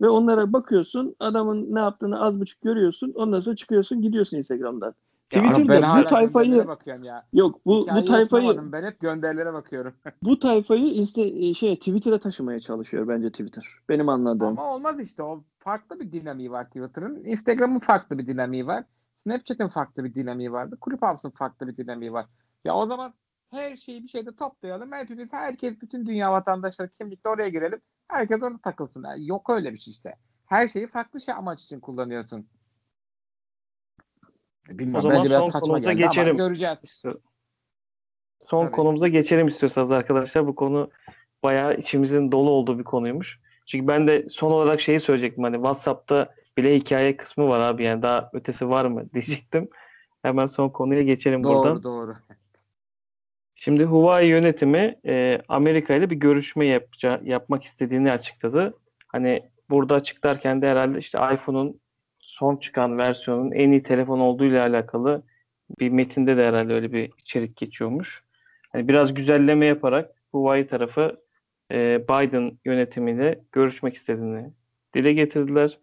Ve onlara bakıyorsun. Adamın ne yaptığını az buçuk görüyorsun. Ondan sonra çıkıyorsun gidiyorsun Instagram'dan. Twitter'da bu tayfayı ya. yok bu bu Hikayeyi tayfayı açamadım. Ben hep gönderilere bakıyorum. bu tayfayı insta, şey Twitter'a taşımaya çalışıyor bence Twitter. Benim anladığım. Ama olmaz işte. O farklı bir dinamiği var Twitter'ın. Instagram'ın farklı bir dinamiği var. Snapchat'in farklı bir dinamiği vardı. Clubhouse'un farklı bir dinamiği var. Ya o zaman her şeyi bir şeyde toplayalım. Hepimiz, herkes, bütün dünya vatandaşları kimlikle oraya girelim. Herkes orada takılsın. Yani yok öyle bir şey işte. Her şeyi farklı şey amaç için kullanıyorsun. Bilmiyorum. O zaman Bence son konumuza geçelim. göreceğiz. Son Tabii. konumuza geçelim istiyorsanız arkadaşlar. Bu konu bayağı içimizin dolu olduğu bir konuymuş. Çünkü ben de son olarak şeyi söyleyecektim. Hani WhatsApp'ta bile hikaye kısmı var abi. Yani daha ötesi var mı diyecektim. Hemen son konuya geçelim Doğru buradan. doğru. Şimdi Huawei yönetimi e, Amerika ile bir görüşme yapca, yapmak istediğini açıkladı. Hani burada açıklarken de herhalde işte iPhone'un son çıkan versiyonun en iyi telefon olduğu ile alakalı bir metinde de herhalde öyle bir içerik geçiyormuş. Hani biraz güzelleme yaparak Huawei tarafı e, Biden yönetimiyle görüşmek istediğini dile getirdiler.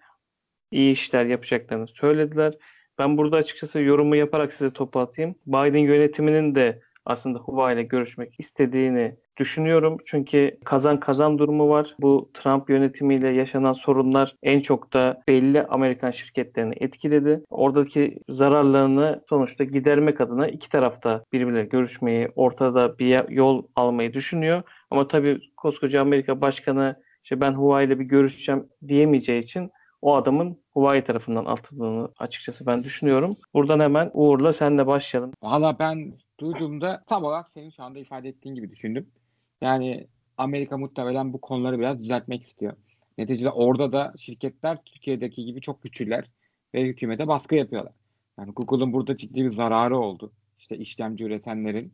iyi işler yapacaklarını söylediler. Ben burada açıkçası yorumu yaparak size topu atayım. Biden yönetiminin de aslında Huawei ile görüşmek istediğini düşünüyorum. Çünkü kazan kazan durumu var. Bu Trump yönetimiyle yaşanan sorunlar en çok da belli Amerikan şirketlerini etkiledi. Oradaki zararlarını sonuçta gidermek adına iki tarafta birbirleriyle görüşmeyi, ortada bir yol almayı düşünüyor. Ama tabii koskoca Amerika Başkanı işte ben Huawei ile bir görüşeceğim diyemeyeceği için o adamın Huawei tarafından atıldığını açıkçası ben düşünüyorum. Buradan hemen Uğur'la senle başlayalım. Valla ben duyduğumda tam olarak senin şu anda ifade ettiğin gibi düşündüm. Yani Amerika muhtemelen bu konuları biraz düzeltmek istiyor. Neticede orada da şirketler Türkiye'deki gibi çok güçlüler ve hükümete baskı yapıyorlar. Yani Google'un burada ciddi bir zararı oldu. İşte işlemci üretenlerin,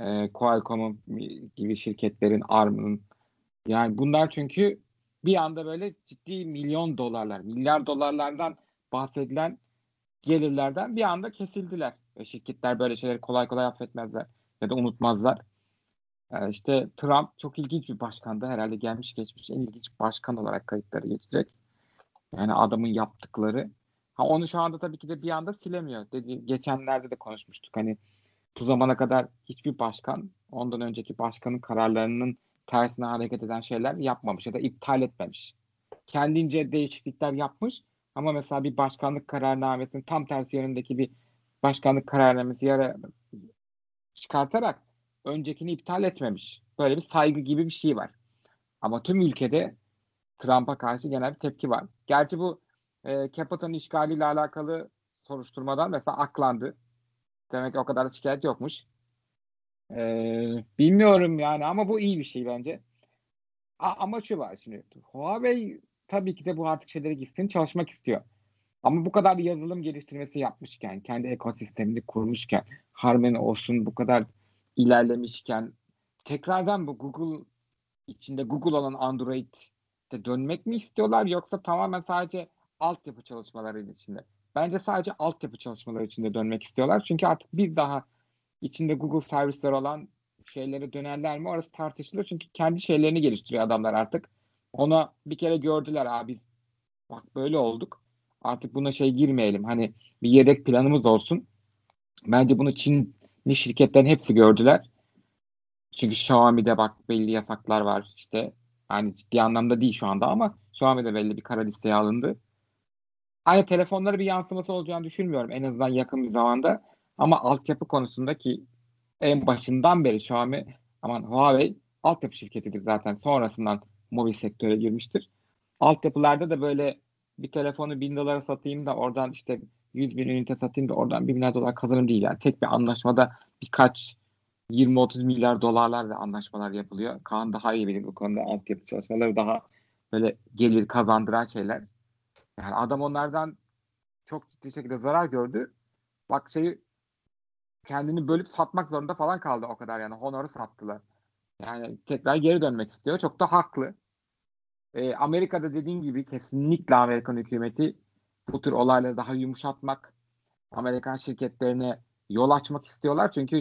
e, Qualcomm'un gibi şirketlerin, ARM'ın. Yani bunlar çünkü bir anda böyle ciddi milyon dolarlar, milyar dolarlardan bahsedilen gelirlerden bir anda kesildiler. Ve şirketler böyle şeyleri kolay kolay affetmezler ya da unutmazlar. Ee, işte Trump çok ilginç bir başkandı. Herhalde gelmiş geçmiş en ilginç başkan olarak kayıtları geçecek. Yani adamın yaptıkları. Ha onu şu anda tabii ki de bir anda silemiyor. Dedi, geçenlerde de konuşmuştuk. Hani bu zamana kadar hiçbir başkan ondan önceki başkanın kararlarının tersine hareket eden şeyler yapmamış ya da iptal etmemiş. Kendince değişiklikler yapmış ama mesela bir başkanlık kararnamesinin tam tersi yönündeki bir başkanlık kararnamesi yara çıkartarak öncekini iptal etmemiş. Böyle bir saygı gibi bir şey var. Ama tüm ülkede Trump'a karşı genel bir tepki var. Gerçi bu e, Capitol'un işgaliyle alakalı soruşturmadan mesela aklandı. Demek ki o kadar da şikayet yokmuş. Ee, bilmiyorum yani ama bu iyi bir şey bence. A, ama şu var şimdi. Huawei tabii ki de bu artık şeylere gitsin çalışmak istiyor. Ama bu kadar yazılım geliştirmesi yapmışken, kendi ekosistemini kurmuşken, Harmony olsun bu kadar ilerlemişken tekrardan bu Google içinde Google olan Android'de dönmek mi istiyorlar yoksa tamamen sadece altyapı çalışmaları içinde? Bence sadece altyapı çalışmaları içinde dönmek istiyorlar. Çünkü artık bir daha içinde Google servisler olan şeylere dönerler mi? Orası tartışılır. Çünkü kendi şeylerini geliştiriyor adamlar artık. Ona bir kere gördüler abi biz bak böyle olduk. Artık buna şey girmeyelim. Hani bir yedek planımız olsun. Bence bunu Çinli şirketlerin hepsi gördüler. Çünkü Xiaomi'de bak belli yasaklar var işte. Yani ciddi anlamda değil şu anda ama Xiaomi'de belli bir kara listeye alındı. Aynı telefonlara bir yansıması olacağını düşünmüyorum en azından yakın bir zamanda. Ama altyapı konusundaki en başından beri Xiaomi aman Huawei altyapı şirketidir zaten. Sonrasından mobil sektöre girmiştir. Altyapılarda da böyle bir telefonu bin dolara satayım da oradan işte 100 bin ünite satayım da oradan 1 milyar dolar kazanırım değil. Yani tek bir anlaşmada birkaç 20-30 milyar dolarlarla anlaşmalar yapılıyor. Kaan daha iyi bilir bu konuda altyapı çalışmaları daha böyle gelir kazandıran şeyler. Yani adam onlardan çok ciddi şekilde zarar gördü. Bak şeyi kendini bölüp satmak zorunda falan kaldı o kadar yani. Honor'u sattılar. Yani tekrar geri dönmek istiyor. Çok da haklı. Ee, Amerika'da dediğin gibi kesinlikle Amerikan hükümeti bu tür olayları daha yumuşatmak, Amerikan şirketlerine yol açmak istiyorlar. Çünkü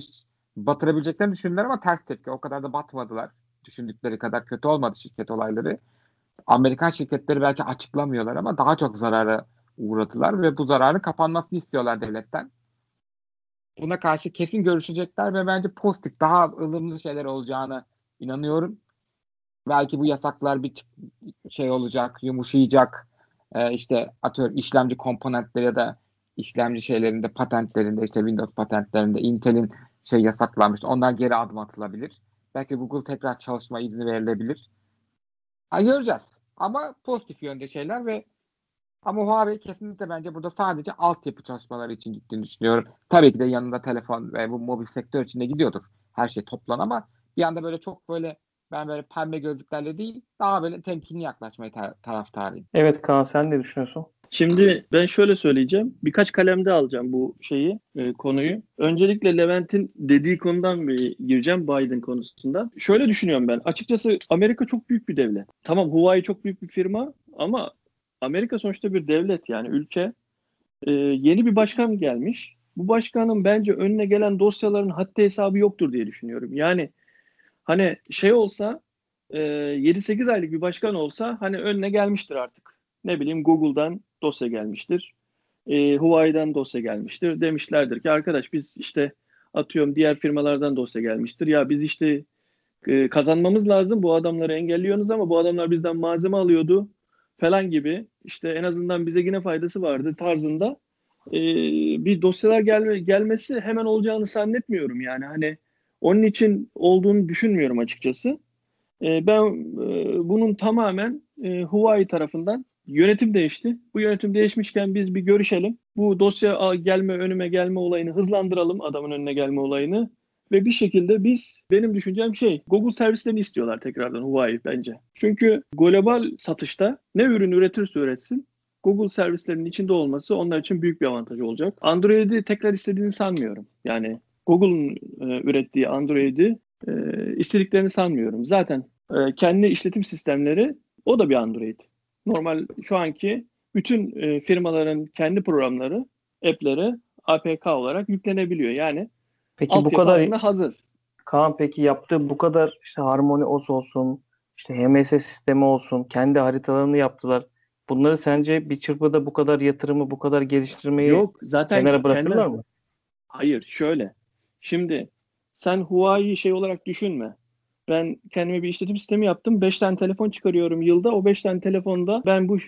batırabileceklerini düşündüler ama ters tepki. O kadar da batmadılar. Düşündükleri kadar kötü olmadı şirket olayları. Amerikan şirketleri belki açıklamıyorlar ama daha çok zarara uğradılar ve bu zararın kapanmasını istiyorlar devletten buna karşı kesin görüşecekler ve bence pozitif, daha ılımlı şeyler olacağını inanıyorum. Belki bu yasaklar bir şey olacak, yumuşayacak. Ee, işte atıyor işlemci komponentleri ya da işlemci şeylerinde, patentlerinde, işte Windows patentlerinde Intel'in şey yasaklanmış. Onlar geri adım atılabilir. Belki Google tekrar çalışma izni verilebilir. Ha, göreceğiz. Ama pozitif yönde şeyler ve ama Huawei kesinlikle bence burada sadece altyapı çalışmaları için gittiğini düşünüyorum. Tabii ki de yanında telefon ve bu mobil sektör içinde gidiyordur. Her şey toplan ama bir anda böyle çok böyle ben böyle pembe gözlüklerle değil daha böyle temkinli yaklaşmayı tar- taraftarıyım. Evet Kaan sen ne düşünüyorsun? Şimdi ben şöyle söyleyeceğim. Birkaç kalemde alacağım bu şeyi, e, konuyu. Öncelikle Levent'in dediği konudan bir gireceğim Biden konusunda. Şöyle düşünüyorum ben. Açıkçası Amerika çok büyük bir devlet. Tamam Huawei çok büyük bir firma ama Amerika sonuçta bir devlet yani ülke. E, yeni bir başkan gelmiş. Bu başkanın bence önüne gelen dosyaların haddi hesabı yoktur diye düşünüyorum. Yani hani şey olsa e, 7-8 aylık bir başkan olsa hani önüne gelmiştir artık. ne bileyim Google'dan dosya gelmiştir. E, Huawei'den dosya gelmiştir. Demişlerdir ki arkadaş biz işte atıyorum diğer firmalardan dosya gelmiştir. Ya biz işte e, kazanmamız lazım. Bu adamları engelliyorsunuz ama bu adamlar bizden malzeme alıyordu falan gibi. İşte en azından bize yine faydası vardı tarzında e, bir dosyalar gelme, gelmesi hemen olacağını zannetmiyorum yani. Hani onun için olduğunu düşünmüyorum açıkçası. E, ben e, bunun tamamen e, Huawei tarafından yönetim değişti. Bu yönetim değişmişken biz bir görüşelim. Bu dosya gelme önüme gelme olayını hızlandıralım adamın önüne gelme olayını. Ve bir şekilde biz benim düşüncem şey Google servislerini istiyorlar tekrardan Huawei bence. Çünkü global satışta ne ürün üretirse üretsin Google servislerinin içinde olması onlar için büyük bir avantaj olacak. Android'i tekrar istediğini sanmıyorum. Yani Google'un e, ürettiği Android'i e, istediklerini sanmıyorum. Zaten e, kendi işletim sistemleri o da bir Android. Normal şu anki bütün e, firmaların kendi programları, app'leri APK olarak yüklenebiliyor. Yani Peki bu kadar hazır. Kaan peki yaptığı bu kadar işte Harmony OS olsun, işte HMS sistemi olsun, kendi haritalarını yaptılar. Bunları sence bir çırpıda bu kadar yatırımı, bu kadar geliştirmeyi Yok, zaten kenara bırakırlar kendi... mı? Hayır, şöyle. Şimdi sen Huawei'yi şey olarak düşünme. Ben kendime bir işletim sistemi yaptım. 5 tane telefon çıkarıyorum yılda. O 5 tane telefonda ben bu e,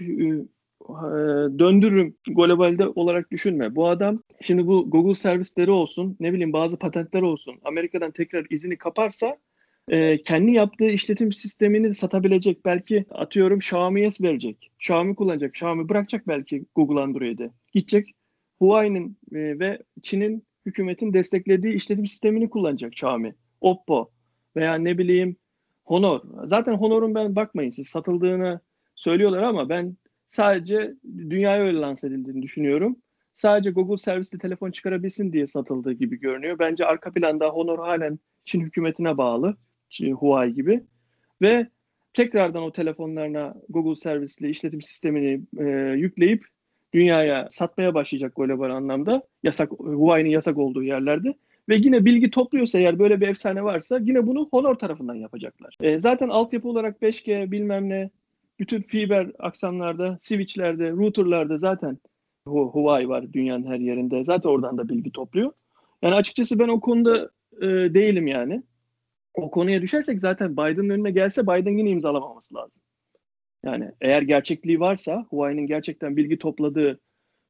döndürürüm globalde olarak düşünme. Bu adam şimdi bu Google servisleri olsun ne bileyim bazı patentler olsun Amerika'dan tekrar izini kaparsa e, kendi yaptığı işletim sistemini satabilecek. Belki atıyorum Xiaomi'ye verecek. Xiaomi kullanacak. Xiaomi bırakacak belki Google Android'e. Gidecek Huawei'nin e, ve Çin'in hükümetin desteklediği işletim sistemini kullanacak Xiaomi. Oppo veya ne bileyim Honor. Zaten Honor'un ben bakmayın siz satıldığını söylüyorlar ama ben sadece dünyaya öyle lanse edildiğini düşünüyorum. Sadece Google servisli telefon çıkarabilsin diye satıldığı gibi görünüyor. Bence arka planda Honor halen Çin hükümetine bağlı. Huawei gibi ve tekrardan o telefonlarına Google servisli işletim sistemini e, yükleyip dünyaya satmaya başlayacak global anlamda yasak Huawei'nin yasak olduğu yerlerde ve yine bilgi topluyorsa eğer böyle bir efsane varsa yine bunu Honor tarafından yapacaklar. E, zaten altyapı olarak 5G bilmem ne bütün fiber aksamlarda, switchlerde, routerlarda zaten Huawei var dünyanın her yerinde. Zaten oradan da bilgi topluyor. Yani açıkçası ben o konuda e, değilim yani o konuya düşersek zaten Biden'ın önüne gelse Biden yine imzalamaması lazım. Yani eğer gerçekliği varsa Huawei'nin gerçekten bilgi topladığı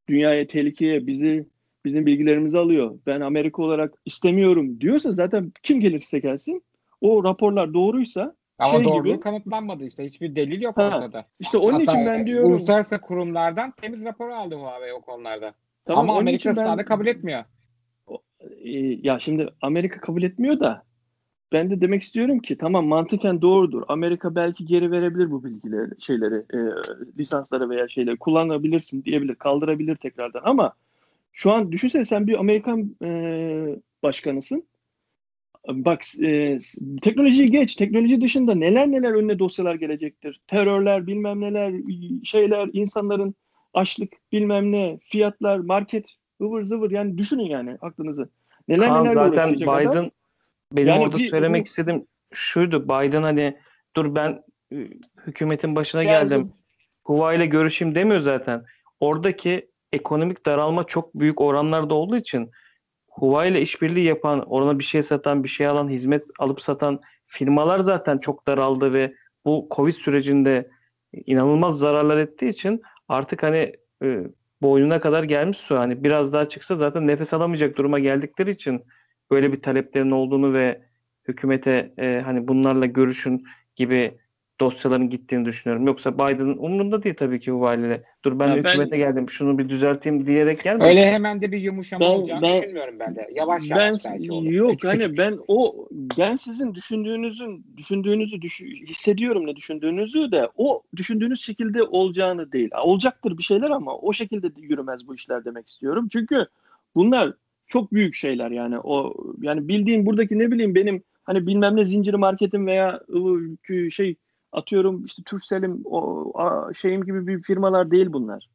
dünyaya tehlikeye bizi bizim bilgilerimizi alıyor. Ben Amerika olarak istemiyorum diyorsa zaten kim gelirse gelsin o raporlar doğruysa ama şey doğruluğu gibi, kanıtlanmadı işte. Hiçbir delil yok ha, ortada. İşte onun Hatta için ben diyorum. Uluslararası kurumlardan temiz rapor aldı Huawei o konularda. Tamam, Ama Amerika ısrarla ben, kabul etmiyor. E, ya şimdi Amerika kabul etmiyor da ben de demek istiyorum ki tamam mantıken doğrudur. Amerika belki geri verebilir bu bilgileri, şeyleri, e, lisansları veya şeyleri kullanabilirsin diyebilir, kaldırabilir tekrardan ama şu an düşünsene sen bir Amerikan e, başkanısın. Bak e, teknolojiyi geç. Teknoloji dışında neler neler önüne dosyalar gelecektir. Terörler, bilmem neler, şeyler, insanların açlık, bilmem ne, fiyatlar, market, ıvır zıvır yani düşünün yani aklınızı. Neler Kaan, neler zaten Biden adam. Benim yani orada bir, söylemek bu... istediğim şuydu. Biden hani dur ben e, hükümetin başına geldim. geldim. Huawei ile görüşeyim demiyor zaten. Oradaki ekonomik daralma çok büyük oranlarda olduğu için Huawei ile işbirliği yapan, orana bir şey satan, bir şey alan, hizmet alıp satan firmalar zaten çok daraldı ve bu Covid sürecinde inanılmaz zararlar ettiği için artık hani e, boynuna kadar gelmiş su. Hani biraz daha çıksa zaten nefes alamayacak duruma geldikleri için böyle bir taleplerin olduğunu ve hükümete e, hani bunlarla görüşün gibi dosyaların gittiğini düşünüyorum. Yoksa Biden'ın umurunda değil tabii ki bu valiyle. Dur ben ya hükümete ben, geldim şunu bir düzelteyim diyerek gelmedim. Öyle hemen de bir yumuşama ben, olacağını ben, düşünmüyorum ben de. Yavaş yavaş ben, belki olur. Yok küçük, hani küçük. ben o ben sizin düşündüğünüzün düşündüğünüzü düş, hissediyorum ne düşündüğünüzü de o düşündüğünüz şekilde olacağını değil. Olacaktır bir şeyler ama o şekilde yürümez bu işler demek istiyorum. Çünkü bunlar çok büyük şeyler yani o yani bildiğim buradaki ne bileyim benim hani bilmem ne zincir marketim veya şey atıyorum işte Turkcell'im o şeyim gibi bir firmalar değil bunlar.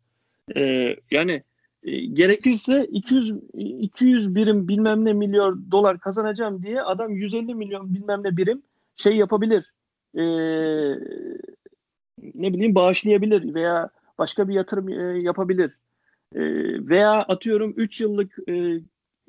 Ee, yani e, gerekirse 200 200 birim bilmem ne milyon dolar kazanacağım diye adam 150 milyon bilmem ne birim şey yapabilir. Ee, ne bileyim bağışlayabilir veya başka bir yatırım e, yapabilir. E, veya atıyorum 3 yıllık e,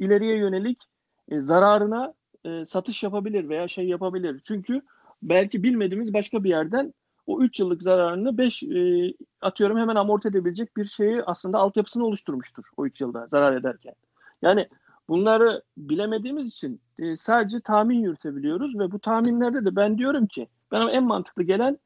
ileriye yönelik e, zararına e, satış yapabilir veya şey yapabilir. Çünkü belki bilmediğimiz başka bir yerden o 3 yıllık zararını 5 e, atıyorum hemen amorti edebilecek bir şeyi aslında altyapısını oluşturmuştur o 3 yılda zarar ederken. Yani bunları bilemediğimiz için e, sadece tahmin yürütebiliyoruz ve bu tahminlerde de ben diyorum ki bana en mantıklı gelen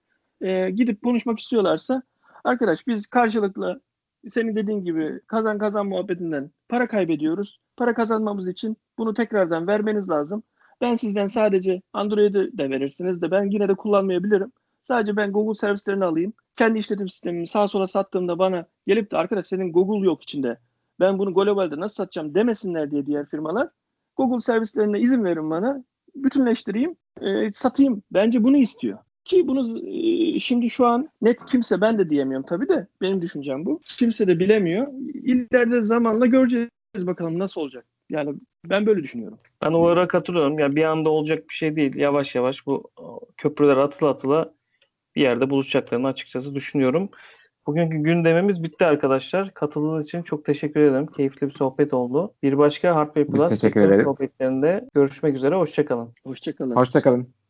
e, gidip konuşmak istiyorlarsa arkadaş biz karşılıklı senin dediğin gibi kazan kazan muhabbetinden para kaybediyoruz. Para kazanmamız için bunu tekrardan vermeniz lazım. Ben sizden sadece Android'i de verirsiniz de ben yine de kullanmayabilirim. Sadece ben Google servislerini alayım. Kendi işletim sistemimi sağa sola sattığımda bana gelip de arkadaş senin Google yok içinde. Ben bunu globalde nasıl satacağım demesinler diye diğer firmalar. Google servislerine izin verin bana. Bütünleştireyim, e, satayım. Bence bunu istiyor. Ki bunu e, şimdi şu an net kimse ben de diyemiyorum tabii de benim düşüncem bu. Kimse de bilemiyor. İleride zamanla göreceğiz bakalım nasıl olacak. Yani ben böyle düşünüyorum. Ben olarak katılıyorum. Yani bir anda olacak bir şey değil. Yavaş yavaş bu o, köprüler atıla atıla bir yerde buluşacaklarını açıkçası düşünüyorum. Bugünkü gündemimiz bitti arkadaşlar. Katıldığınız için çok teşekkür ederim. Keyifli bir sohbet oldu. Bir başka Hardware Plus teşekkür ederiz. sohbetlerinde görüşmek üzere. Hoşçakalın. Hoşçakalın. Hoşçakalın.